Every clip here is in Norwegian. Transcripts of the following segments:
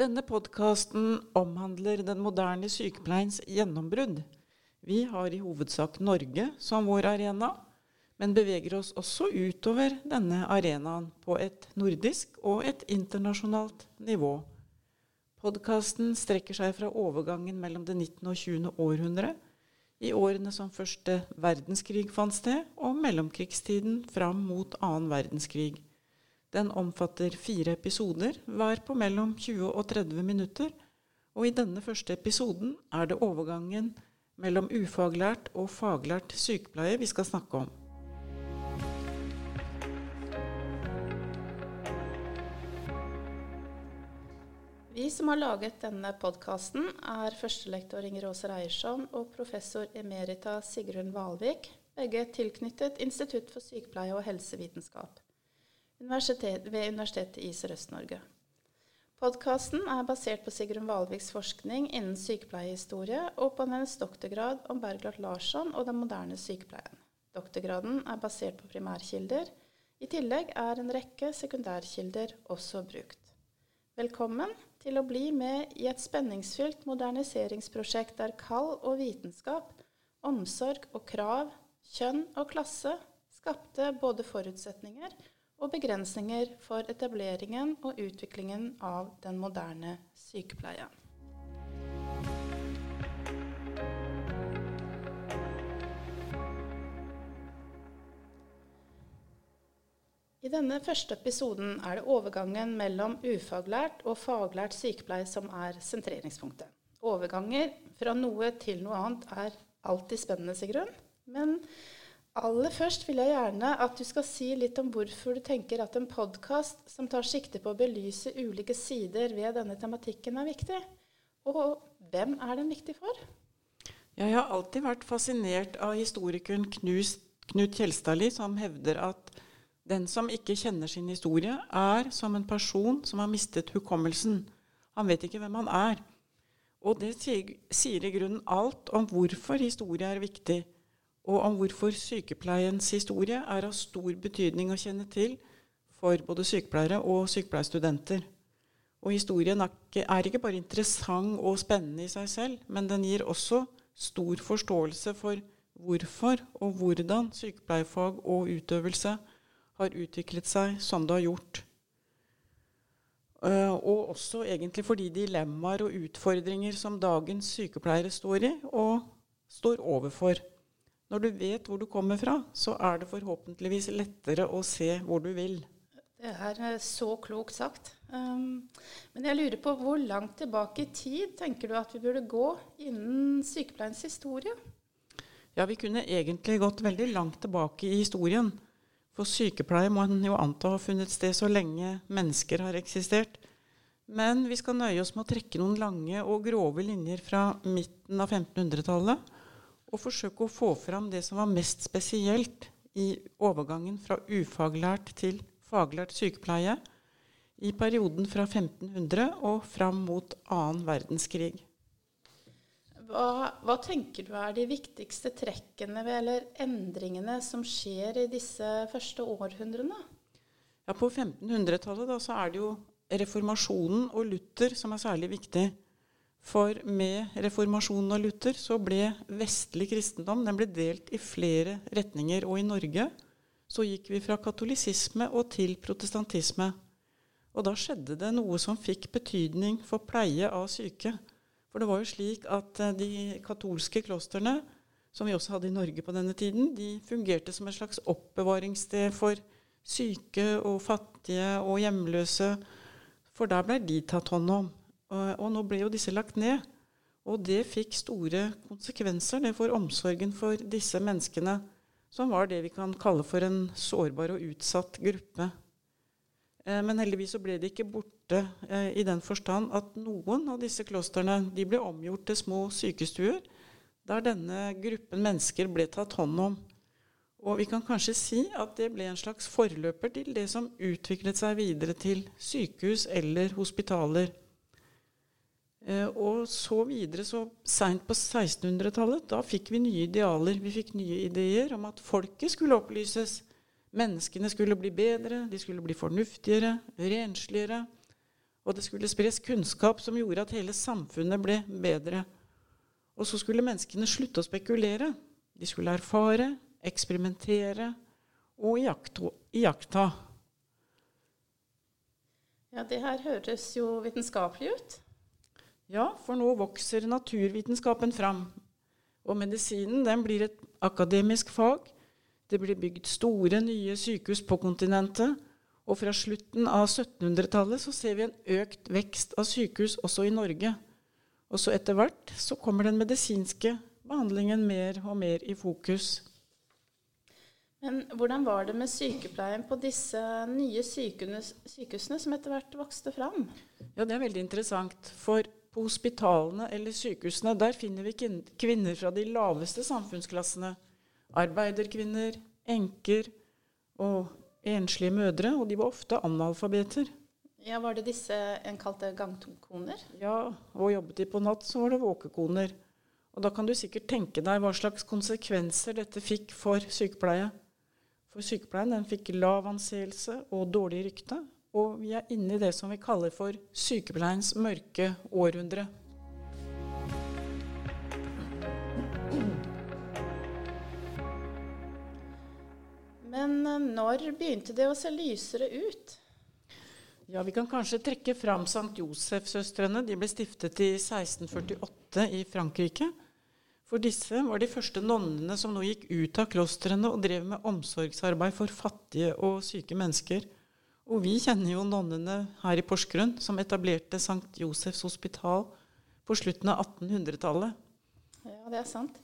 Denne podkasten omhandler den moderne sykepleiens gjennombrudd. Vi har i hovedsak Norge som vår arena, men beveger oss også utover denne arenaen på et nordisk og et internasjonalt nivå. Podkasten strekker seg fra overgangen mellom det 19. og 20. århundre, i årene som første verdenskrig fant sted, og mellomkrigstiden fram mot annen verdenskrig. Den omfatter fire episoder, hver på mellom 20 og 30 minutter, og i denne første episoden er det overgangen mellom ufaglært og faglært sykepleie vi skal snakke om. Vi som har laget denne podkasten, er førstelektor Inger Åse Reiersson og professor emerita Sigrun Valvik, begge tilknyttet Institutt for sykepleie og helsevitenskap universitet, ved Universitetet i Sørøst-Norge. Podkasten er basert på Sigrun Valviks forskning innen sykepleiehistorie og på hennes doktorgrad om Bergljot Larsson og den moderne sykepleien. Doktorgraden er basert på primærkilder. I tillegg er en rekke sekundærkilder også brukt. Velkommen til å bli med i et spenningsfylt moderniseringsprosjekt der kall og vitenskap, omsorg og krav, kjønn og klasse skapte både forutsetninger og begrensninger for etableringen og utviklingen av den moderne sykepleie. I denne første episoden er det overgangen mellom ufaglært og faglært sykepleie som er sentreringspunktet. Overganger fra noe til noe annet er alltid spennende, Sigrun. Men Aller først vil jeg gjerne at du skal si litt om hvorfor du tenker at en podkast som tar sikte på å belyse ulike sider ved denne tematikken, er viktig. Og hvem er den viktig for? Jeg har alltid vært fascinert av historikeren Knut Kjelstadli, som hevder at den som ikke kjenner sin historie, er som en person som har mistet hukommelsen. Han vet ikke hvem han er. Og det sier i grunnen alt om hvorfor historie er viktig og om hvorfor sykepleiens historie er av stor betydning å kjenne til for både sykepleiere og sykepleierstudenter. Og historien er ikke bare interessant og spennende i seg selv, men den gir også stor forståelse for hvorfor og hvordan sykepleierfag og utøvelse har utviklet seg som det har gjort. Eh, og også egentlig for de dilemmaer og utfordringer som dagens sykepleiere står i og står overfor. Når du vet hvor du kommer fra, så er det forhåpentligvis lettere å se hvor du vil. Det er så klokt sagt. Um, men jeg lurer på hvor langt tilbake i tid tenker du at vi burde gå innen sykepleiens historie? Ja, vi kunne egentlig gått veldig langt tilbake i historien. For sykepleie må en jo anta har funnet sted så lenge mennesker har eksistert. Men vi skal nøye oss med å trekke noen lange og grove linjer fra midten av 1500-tallet og forsøke å få fram det som var mest spesielt i overgangen fra ufaglært til faglært sykepleie i perioden fra 1500 og fram mot annen verdenskrig. Hva, hva, tenker du er de viktigste trekkene ved, eller endringene som skjer i disse første århundrene? Ja, På 1500-tallet er det jo reformasjonen og Luther som er særlig viktig. For med reformasjonen og Luther så ble vestlig kristendom den ble delt i flere retninger. Og i Norge så gikk vi fra katolisisme og til protestantisme. Og da skjedde det noe som fikk betydning for pleie av syke. For det var jo slik at eh, de katolske klostrene, som vi også hadde i Norge på denne tiden, de fungerte som et slags oppbevaringssted for syke og fattige og hjemløse. For der ble de tatt hånd om. Og, nå ble jo disse lagt ned. Og det fikk store konsekvenser det for omsorgen for disse menneskene, som var det vi kan kalle for en sårbar og utsatt gruppe. Eh, men heldigvis så ble de ikke borte eh, i den forstand at noen av disse klostrene de ble omgjort til små sykestuer, der denne gruppen mennesker ble tatt hånd om. Og vi kan kanskje si at det ble en slags forløper til det som utviklet seg videre til sykehus eller hospitaler. Eh, og så videre, så seint på 1600-tallet, da fikk vi nye idealer. Vi fikk nye ideer om at folket skulle opplyses. Menneskene skulle bli bedre, de skulle bli fornuftigere, rensligere. Og det skulle spres kunnskap som gjorde at hele samfunnet ble bedre. Og så skulle menneskene slutte å spekulere. De skulle erfare, eksperimentere og iaktta. Ja, det her høres jo vitenskapelig ut. Ja, for nå vokser naturvitenskapen fram. Og medisinen den blir et akademisk fag. Det blir bygd store, nye sykehus på kontinentet. Og fra slutten av 1700-tallet så ser vi en økt vekst av sykehus også i Norge. Og så etter hvert så kommer den medisinske behandlingen mer og mer i fokus. Men hvordan var det med sykepleien på disse nye sykehusene som etter hvert vokste fram? Ja, Det er veldig interessant. For på hospitalene eller sykehusene der finner vi kvinner fra de laveste samfunnsklassene. Arbeiderkvinner, enker og enslige mødre. Og de var ofte analfabeter. Ja, Var det disse en kalte gangkoner? Ja, og jobbet de på natt, så var det våkekoner. Og da kan du sikkert tenke deg hva slags konsekvenser dette fikk for sykepleie. For sykepleien den fikk lav anseelse og dårlig rykte. Og vi er inne i det som vi kaller for sykepleiens mørke århundre. Men eh, når begynte det å se lysere ut? Ja, Vi kan kanskje trekke fram Sankt Josef-søstrene. De ble stiftet i 1648 i Frankrike. For disse var de første nonnene som nå gikk ut av klostrene og drev med omsorgsarbeid for fattige og syke mennesker. Og vi kjenner jo nonnene her i Porsgrunn, som etablerte St. Josefs hospital på slutten av 1800-tallet. Ja, det er sant.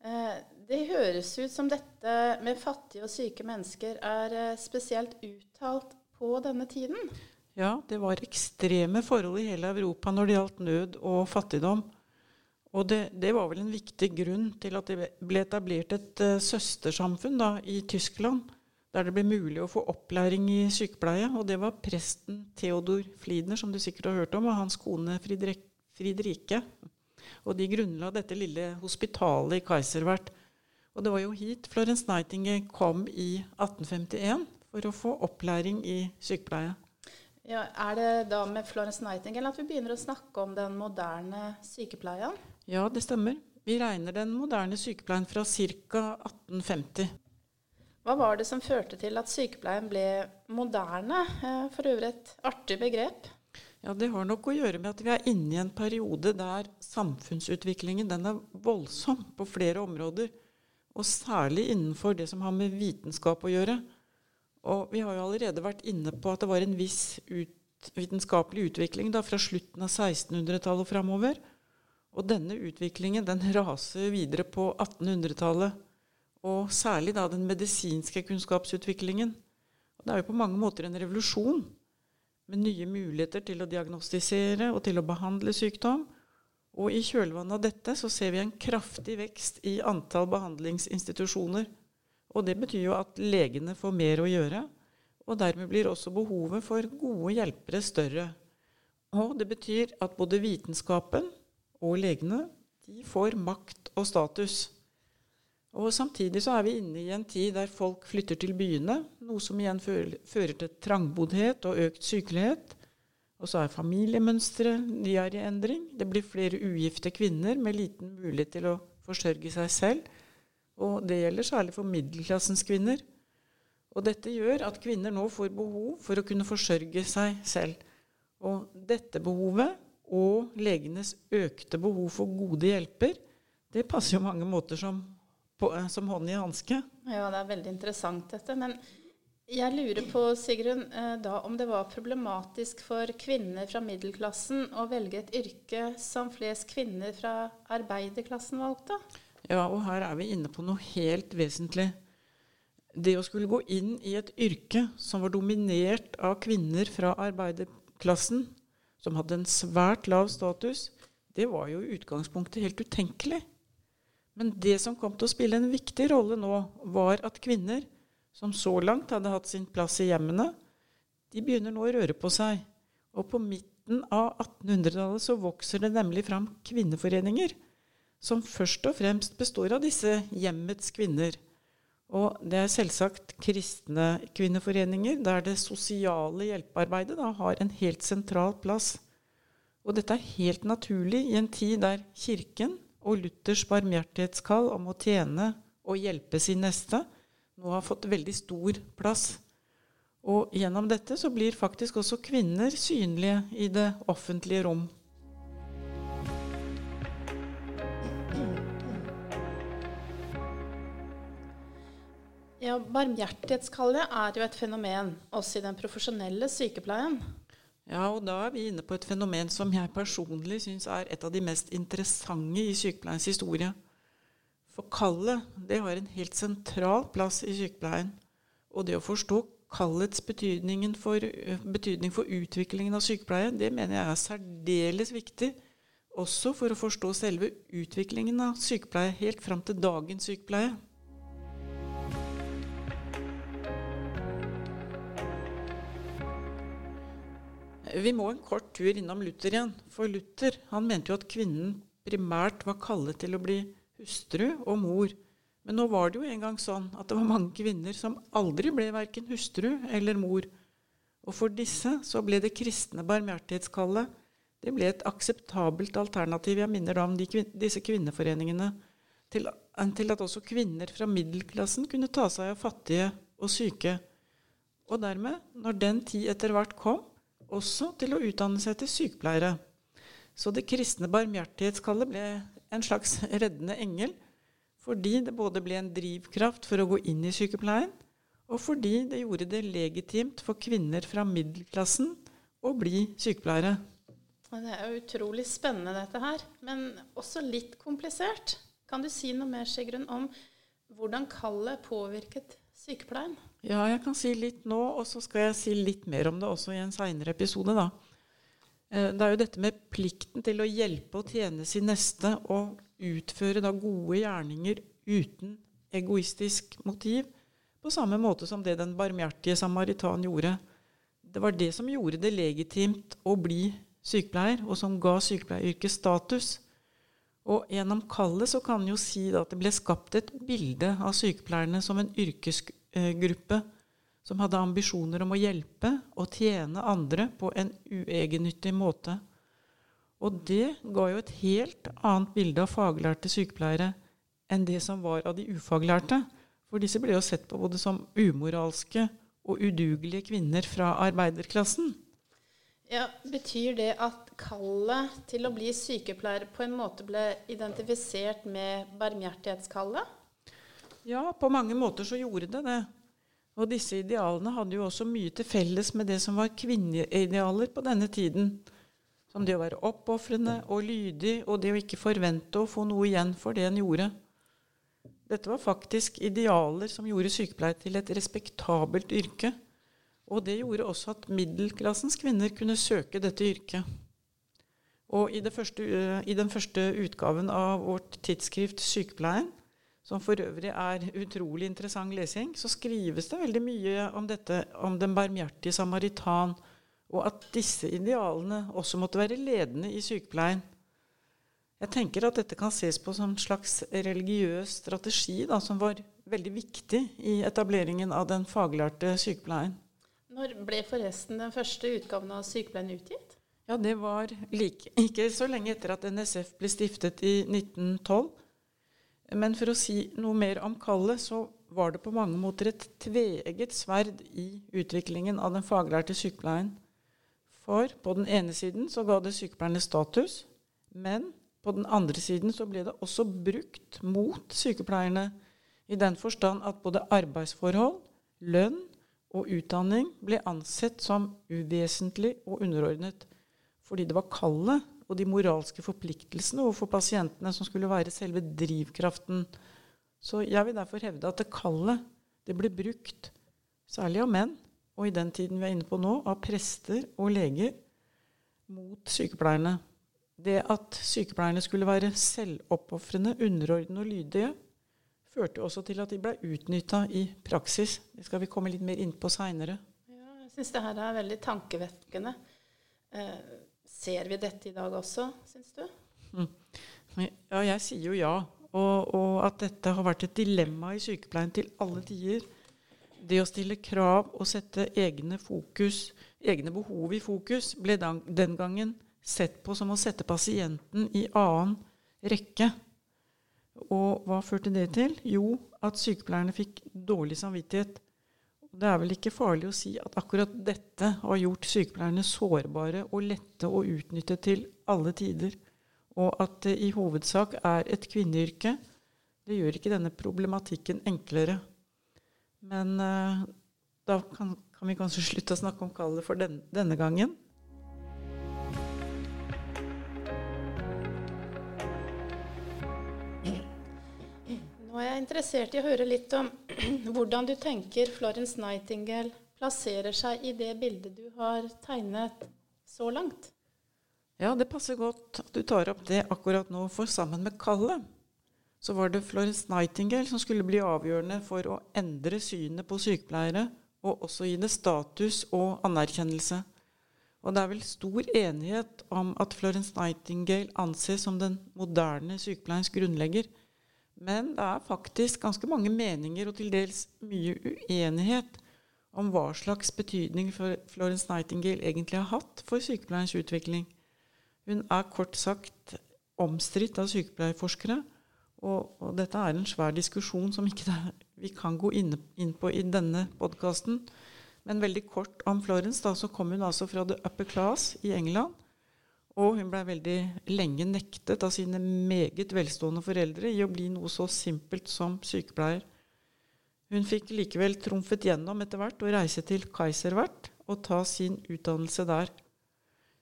Eh, det høres ut som dette med fattige og syke mennesker er eh, spesielt uttalt på denne tiden? Ja, det var ekstreme forhold i hele Europa når det gjaldt nød og fattigdom. Og det, det, var vel en viktig grunn til at det ble etablert et uh, søstersamfunn da, i Tyskland, der det ble mulig å få opplæring i sykepleie. Og det var presten Theodor Flidner, som du sikkert har hørt om, og hans kone Fridrike. Og de grunnla dette lille hospitalet i Kaiserwert. Og det var jo hit Florence Nightingale kom i 1851 for å få opplæring i sykepleie. Ja, er det da med Florence Nightingale at vi begynner å snakke om den moderne sykepleien? Ja, det stemmer. Vi regner den moderne sykepleien fra ca. 1850. Hva var det som førte til at sykepleien ble moderne? Eh, for øvrig et artig begrep. Ja, Det har nok å gjøre med at vi er inne i en periode der samfunnsutviklingen den er voldsom på flere områder. Og særlig innenfor det som har med vitenskap å gjøre. Og vi har jo allerede vært inne på at det var en viss ut, vitenskapelig utvikling da, fra slutten av 1600-tallet og framover. Og denne utviklingen den raser videre på 1800-tallet. Og særlig da den medisinske kunnskapsutviklingen. Og det er jo på mange måter en revolusjon. Med nye muligheter til å diagnostisere og til å behandle sykdom. Og i kjølvannet av dette så ser vi en kraftig vekst i antall behandlingsinstitusjoner og det betyr jo at legene får mer å gjøre, og dermed blir også behovet for gode hjelpere større. Og det betyr at både vitenskapen og legene de får makt og status. Og Samtidig så er vi inne i en tid der folk flytter til byene, noe som igjen fører til trangboddhet og økt sykelighet. Og så er familiemønsteret de er i endring. Det blir flere ugifte kvinner med liten mulighet til å forsørge seg selv. Og det gjelder særlig for middelklassens kvinner. Og dette gjør at kvinner nå får behov for å kunne forsørge seg selv. Og dette behovet og legenes økte behov for gode hjelper, det passer jo mange måter som, på, eh, som hånd i hanske. Ja, det er veldig interessant dette. Men jeg lurer på, Sigrun, eh, da om det var problematisk for kvinner fra middelklassen å velge et yrke som flest kvinner fra arbeiderklassen valgte? Ja, og her er vi inne på noe helt vesentlig. Det å skulle gå inn i et yrke som var dominert av kvinner fra arbeiderklassen, som hadde en svært lav status, det var jo i utgangspunktet helt utenkelig. Men det som kom til å spille en viktig rolle nå, var at kvinner, som så langt hadde hatt sin plass i hjemmene, de begynner nå å røre på seg. Og på midten av 1800-tallet så vokser det nemlig fram kvinneforeninger som først og fremst består av disse hjemmets kvinner. Og det er selvsagt kristne kvinneforeninger der det sosiale hjelpearbeidet da har en helt sentral plass. Og dette er helt naturlig i en tid der Kirken og Luthers barmhjertighetskall om å tjene og hjelpe sin neste nå har fått veldig stor plass. Og gjennom dette så blir faktisk også kvinner synlige i det offentlige rom. Ja, Barmhjertighetskallet er jo et fenomen også i den profesjonelle sykepleien. Ja, og da er vi inne på et fenomen som jeg personlig syns er et av de mest interessante i sykepleiens historie. For kallet, det har en helt sentral plass i sykepleien. Og det å forstå kallets betydning for, betydning for utviklingen av sykepleie, det mener jeg er særdeles viktig. Også for å forstå selve utviklingen av sykepleie helt fram til dagens sykepleie. Vi må en kort tur innom Luther igjen. For Luther han mente jo at kvinnen primært var kallet til å bli hustru og mor. Men nå var det jo en gang sånn at det var mange kvinner som aldri ble verken hustru eller mor. Og for disse så ble det kristne barmhjertighetskallet det ble et akseptabelt alternativ, jeg minner da om de, disse kvinneforeningene, til, til at også kvinner fra middelklassen kunne ta seg av fattige og syke. Og dermed, når den tid etter hvert kom, også til å utdanne seg til sykepleiere. Så det kristne barmhjertighetskallet ble en slags reddende engel, fordi det både ble en drivkraft for å gå inn i sykepleien, og fordi det gjorde det legitimt for kvinner fra middelklassen å bli sykepleiere. Det er utrolig spennende, dette her, men også litt komplisert. Kan du si noe mer, Sigrun, om hvordan kallet påvirket sykepleien? Ja, jeg kan si litt nå, og så skal jeg si litt mer om det også i en seinere episode. da. Eh, det er jo dette med plikten til å hjelpe og tjene sin neste og utføre da gode gjerninger uten egoistisk motiv, på samme måte som det den barmhjertige samaritan gjorde. Det var det som gjorde det legitimt å bli sykepleier, og som ga sykepleieryrket status. Og gjennom kallet så kan en jo si at det ble skapt et bilde av sykepleierne som en yrkesgruppe som hadde ambisjoner om å hjelpe og tjene andre på en uegennyttig måte. Og det ga jo et helt annet bilde av faglærte sykepleiere enn det som var av de ufaglærte. For disse ble jo sett på både som umoralske og udugelige kvinner fra arbeiderklassen. Ja, Betyr det at kallet til å bli sykepleier på en måte ble identifisert med barmhjertighetskallet? Ja, på mange måter så gjorde det det. Og disse idealene hadde jo også mye til felles med det som var kvinneidealer på denne tiden. Som det å være oppofrende og lydig, og det å ikke forvente å få noe igjen for det en gjorde. Dette var faktisk idealer som gjorde sykepleie til et respektabelt yrke. Og det gjorde også at middelklassens kvinner kunne søke dette yrket. Og i, første, eh, i, den første utgaven av vårt tidsskrift Sykepleien, som for øvrig er utrolig interessant lesing, så skrives det veldig mye om dette, om den barmhjertige samaritan, og at disse idealene også måtte være ledende i sykepleien. Jeg tenker at dette kan ses på som en slags religiøs strategi da, som var veldig viktig i etableringen av den faglærte sykepleien. Når ble forresten den første utgaven av Sykepleien utgitt? Ja, Det var like, ikke så lenge etter at NSF ble stiftet i 1912. Men for å si noe mer om kallet, så var det på mange måter et tveegget sverd i utviklingen av den faglærte sykepleien. For på den ene siden så ga det sykepleierne status, men på den andre siden så ble det også brukt mot sykepleierne, i den forstand at både arbeidsforhold, lønn og utdanning ble ansett som uvesentlig og underordnet fordi det var kallet og de moralske forpliktelsene overfor pasientene som skulle være selve drivkraften. Så jeg vil derfor hevde at det kallet det ble brukt, særlig av menn, og i den tiden vi er inne på nå, av prester og leger, mot sykepleierne. Det at sykepleierne skulle være selvoppofrende, underordnede og lydige, førte også til at de ble utnytta i praksis. Det skal vi komme litt mer inn på seinere. Ja, jeg syns det her er veldig tankevekkende. Eh, ser vi dette i dag også, syns du? Mm. Ja, jeg sier jo ja. og, og at dette har vært et dilemma i sykepleien til alle tider. Det å stille krav og sette egne, fokus, egne behov i fokus ble den gangen sett på som å sette pasienten i annen rekke. Og hva førte det til? Jo, at sykepleierne fikk dårlig samvittighet. Det er vel ikke farlig å si at akkurat dette har gjort sykepleierne sårbare og lette å utnytte til alle tider og at det i hovedsak er et kvinneyrke, det gjør ikke denne problematikken enklere. Men uh, da kan, kan, vi kanskje slutte å snakke om kallet for den, denne gangen. Nå er jeg interessert i å høre litt om hvordan du tenker Florence Nightingale plasserer seg i det bildet du har tegnet så langt. Ja, det passer godt at du tar opp det akkurat nå, for sammen med Kalle så var det Florence Nightingale som skulle bli avgjørende for å endre synet på sykepleiere, og også gi det status og anerkjennelse. Og det er vel stor enighet om at Florence Nightingale anses som den moderne sykepleiens grunnlegger. Men det er faktisk ganske mange meninger og til dels mye uenighet om hva slags betydning Florence Nightingale egentlig har hatt for sykepleiens utvikling. Hun er kort sagt omstridt av sykepleierforskere. Og, og, dette er en svær diskusjon som ikke vi kan gå inn, inn på i denne podkasten. Men veldig kort om Florence. da, så kom hun altså fra the upper class i England. Og hun blei veldig lenge nektet av sine meget velstående foreldre i å bli noe så simpelt som sykepleier. Hun fikk likevel trumfet gjennom etter hvert å reise til Kaiserwert og ta sin utdannelse der.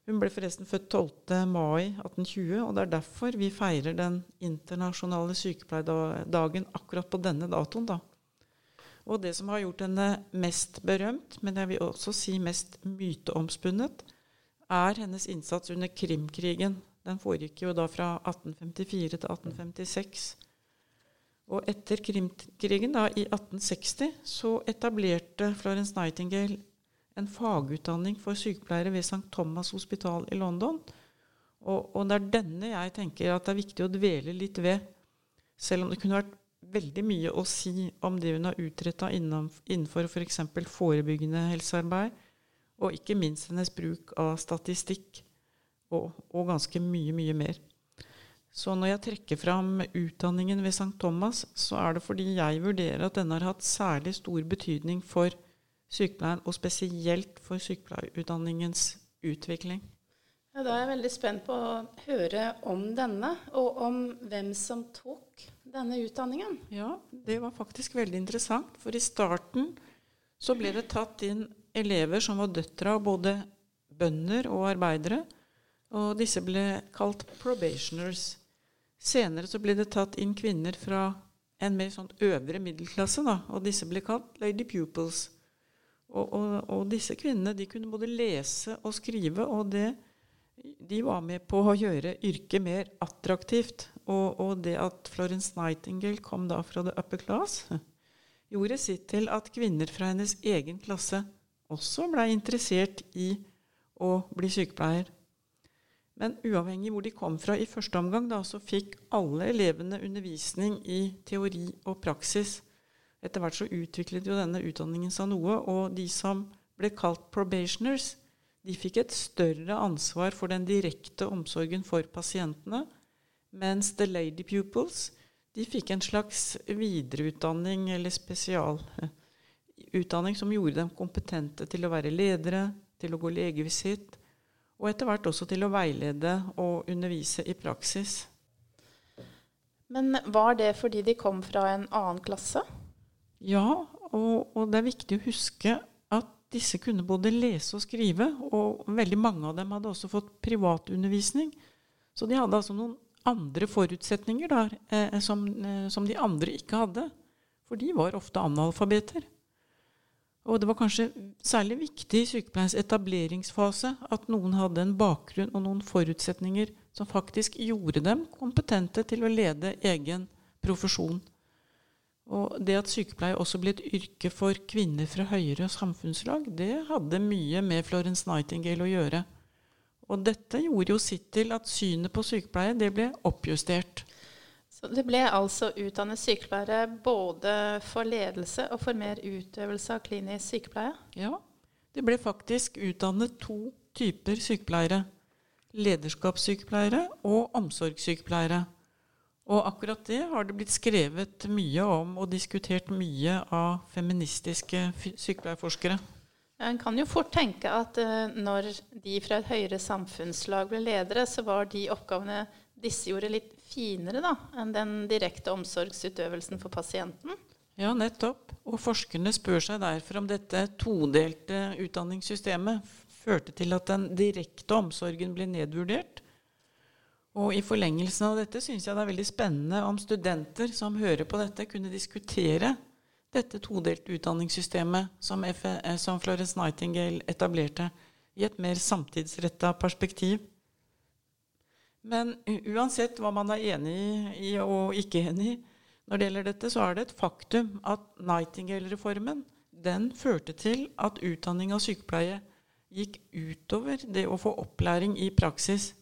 Hun ble forresten født 12. mai 1820, og det er derfor vi feirer den internasjonale sykepleierdagen akkurat på denne datoen. da. Og det som har gjort henne mest berømt, men jeg vil også si mest myteomspunnet, er hennes innsats under Krimkrigen. Den foregikk jo da fra 1854 til 1856. Og etter Krimkrigen, da, i 1860, så etablerte Florence Nightingale en fagutdanning for sykepleiere ved St. Thomas hospital i London. Og, og, det er denne jeg tenker at det er viktig å dvele litt ved. Selv om det kunne vært veldig mye å si om det hun har utretta innenfor f.eks. For forebyggende helsearbeid, og ikke minst hennes bruk av statistikk, og, og ganske mye, mye mer. Så når jeg trekker fram utdanningen ved St. Thomas, så er det fordi jeg vurderer at denne har hatt særlig stor betydning for sykepleien, og spesielt for sykepleierutdanningens utvikling. Ja, da er jeg veldig spent på å høre om denne, og om hvem som tok denne utdanningen. Ja, det var faktisk veldig interessant. For i starten så ble det tatt inn elever som var døtre av både bønder og arbeidere. Og disse ble kalt probationers. Senere så ble det tatt inn kvinner fra en mer sånn øvre middelklasse, da, og disse ble kalt lady pupils. Og, og, og, disse kvinnene de kunne både lese og skrive, og det, de var med på å gjøre yrket mer attraktivt. Og, og, det at Florence Nightingale kom da fra the upper class, gjorde sitt til at kvinner fra hennes egen klasse også blei interessert i å bli sykepleier. Men uavhengig hvor de kom fra i første omgang, da, så fikk alle elevene undervisning i teori og praksis. Etter hvert så utviklet jo denne utdanningen seg noe, og de som ble kalt probationers, de fikk et større ansvar for den direkte omsorgen for pasientene, mens the lady pupils de fikk en slags videreutdanning eller spesialutdanning som gjorde dem kompetente til å være ledere, til å gå legevisitt, og etter hvert også til å veilede og undervise i praksis. Men var det fordi de kom fra en annen klasse? Ja, og, og, det er viktig å huske at disse kunne både lese og skrive. Og veldig mange av dem hadde også fått privatundervisning. Så de hadde altså noen andre forutsetninger der eh, som, eh, som, de andre ikke hadde. For de var ofte analfabeter. Og det var kanskje særlig viktig i sykepleiens etableringsfase at noen hadde en bakgrunn og noen forutsetninger som faktisk gjorde dem kompetente til å lede egen profesjon. Og det at sykepleie også ble et yrke for kvinner fra høyere samfunnslag, det hadde mye med Florence Nightingale å gjøre. Og dette gjorde jo sitt til at synet på sykepleie det ble oppjustert. Så det ble altså utdannet sykepleiere både for ledelse og for mer utøvelse av klinisk sykepleie? Ja, det ble faktisk utdannet to typer sykepleiere. Lederskapssykepleiere og omsorgssykepleiere. Og akkurat det har det blitt skrevet mye om og diskutert mye av feministiske sykepleierforskere. En kan jo fort tenke at uh, når de fra et høyere samfunnslag ble ledere, så var de oppgavene disse gjorde, litt finere da, enn den direkte omsorgsutøvelsen for pasienten. Ja, nettopp. Og forskerne spør seg derfor om dette todelte utdanningssystemet førte til at den direkte omsorgen ble nedvurdert. Og i forlengelsen av dette syns jeg det er veldig spennende om studenter som hører på dette, kunne diskutere dette todelte utdanningssystemet som, F eh, som Florence Nightingale etablerte, i et mer samtidsretta perspektiv. Men uansett hva man er enig i og ikke enig i når det gjelder dette, så er det et faktum at Nightingale-reformen den førte til at utdanning av sykepleie gikk utover det å få opplæring i praksis.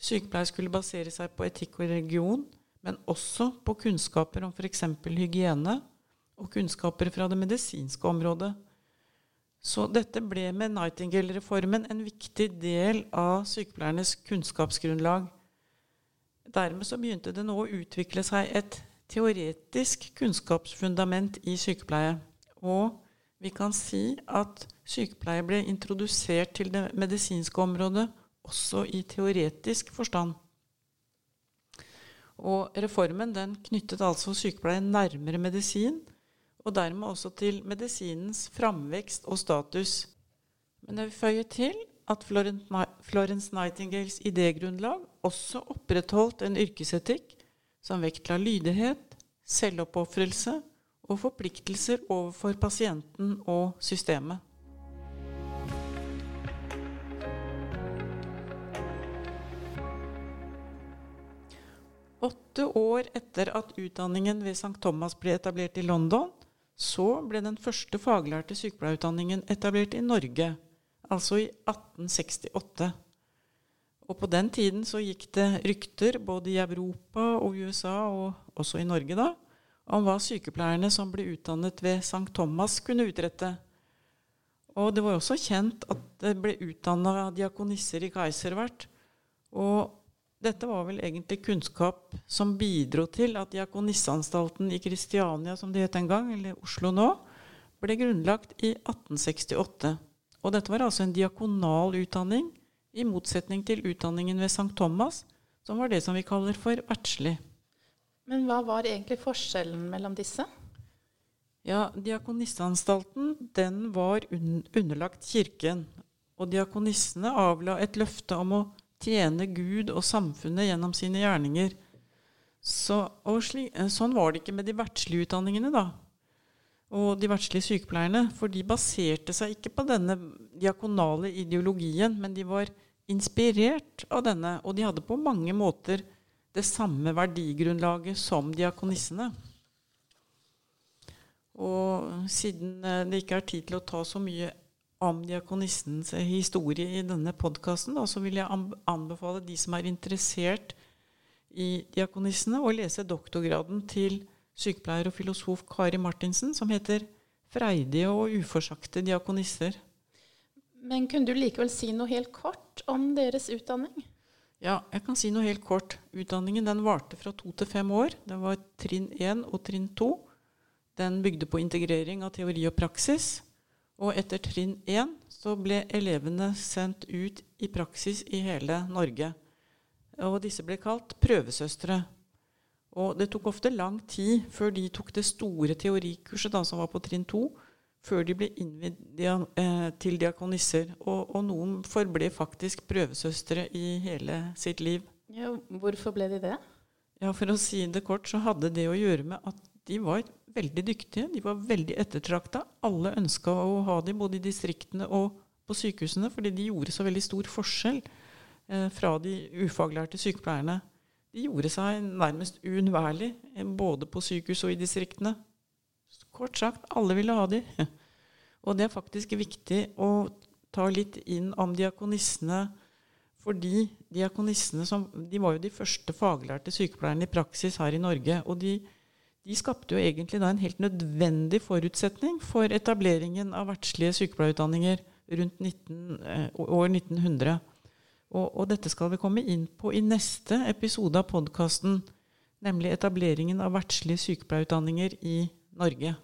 Sykepleie skulle basere seg på etikk og religion, men også på kunnskaper om f.eks. hygiene, og kunnskaper fra det medisinske området. Så dette ble med Nightingale-reformen en viktig del av sykepleiernes kunnskapsgrunnlag. Dermed så begynte det nå å utvikle seg et teoretisk kunnskapsfundament i sykepleie. Og vi kan si at sykepleie ble introdusert til det medisinske området også i teoretisk forstand. Og reformen den knyttet altså sykepleie nærmere medisin og dermed også til medisinens framvekst og status. Men jeg vil føye til at Florence Nightingales idégrunnlag også opprettholdt en yrkesetikk som vektla lydighet, selvoppofrelse og forpliktelser overfor pasienten og systemet. Åtte år etter at utdanningen ved St. Thomas ble etablert i London, så ble den første faglærte sykepleierutdanningen etablert i Norge, altså i 1868. Og på den tiden så gikk det rykter både i Europa og USA, og også i Norge, da, om hva sykepleierne som ble utdannet ved St. Thomas, kunne utrette. Og det var også kjent at det ble utdanna diakonisser i Keiservert. Og dette var vel egentlig kunnskap som bidro til at Diakonisseanstalten i Kristiania, som det het en gang, eller Oslo nå, ble grunnlagt i 1868. Og dette var altså en diakonal utdanning, i motsetning til utdanningen ved St. Thomas, som var det som vi kaller for verdslig. Men hva var egentlig forskjellen mellom disse? Ja, Diakonisseanstalten den var un underlagt kirken. Og diakonissene avla et løfte om å tjene Gud og samfunnet gjennom sine gjerninger. Så, slik, eh, sånn var det ikke med de verdslige utdanningene, da. Og de verdslige sykepleierne. For de baserte seg ikke på denne diakonale ideologien, men de var inspirert av denne. Og de hadde på mange måter det samme verdigrunnlaget som diakonissene. Og siden eh, det ikke er tid til å ta så mye om diakonissens historie i denne podkasten, så vil jeg anbefale de som er interessert i diakonissene, å lese doktorgraden til sykepleier og filosof Kari Martinsen, som heter 'Freidige og uforsagte diakonisser'. Men kunne du likevel si noe helt kort om deres utdanning? Ja, jeg kan si noe helt kort. Utdanningen den varte fra to til fem år. Det var trinn én og trinn to. Den bygde på integrering av teori og praksis. Og etter trinn én så ble elevene sendt ut i praksis i hele Norge. Og disse ble kalt prøvesøstre. Og det tok ofte lang tid før de tok det store teorikurset da, som var på trinn to, før de ble innvidd eh, til diakonisser. Og, og, noen forble faktisk prøvesøstre i hele sitt liv. Ja, hvorfor ble de det? Ja, For å si det kort, så hadde det å gjøre med at de var veldig dyktige. De var veldig ettertrakta. Alle ønska å ha dem både i distriktene og på sykehusene, fordi de gjorde så veldig stor forskjell eh, fra de ufaglærte sykepleierne. De gjorde seg nærmest uunnværlig eh, både på sykehus og i distriktene. Kort sagt, alle ville ha dem. Og det er faktisk viktig å ta litt inn om diakonissene. Fordi diakonissene som, de var jo de første faglærte sykepleierne i praksis her i Norge. Og de, de skapte jo egentlig da en helt nødvendig forutsetning for etableringen av vertslige sykepleierutdanninger rundt 19, eh, år 1900. Og, og, dette skal vi komme inn på i neste episode av podkasten, nemlig etableringen av vertslige sykepleierutdanninger i Norge.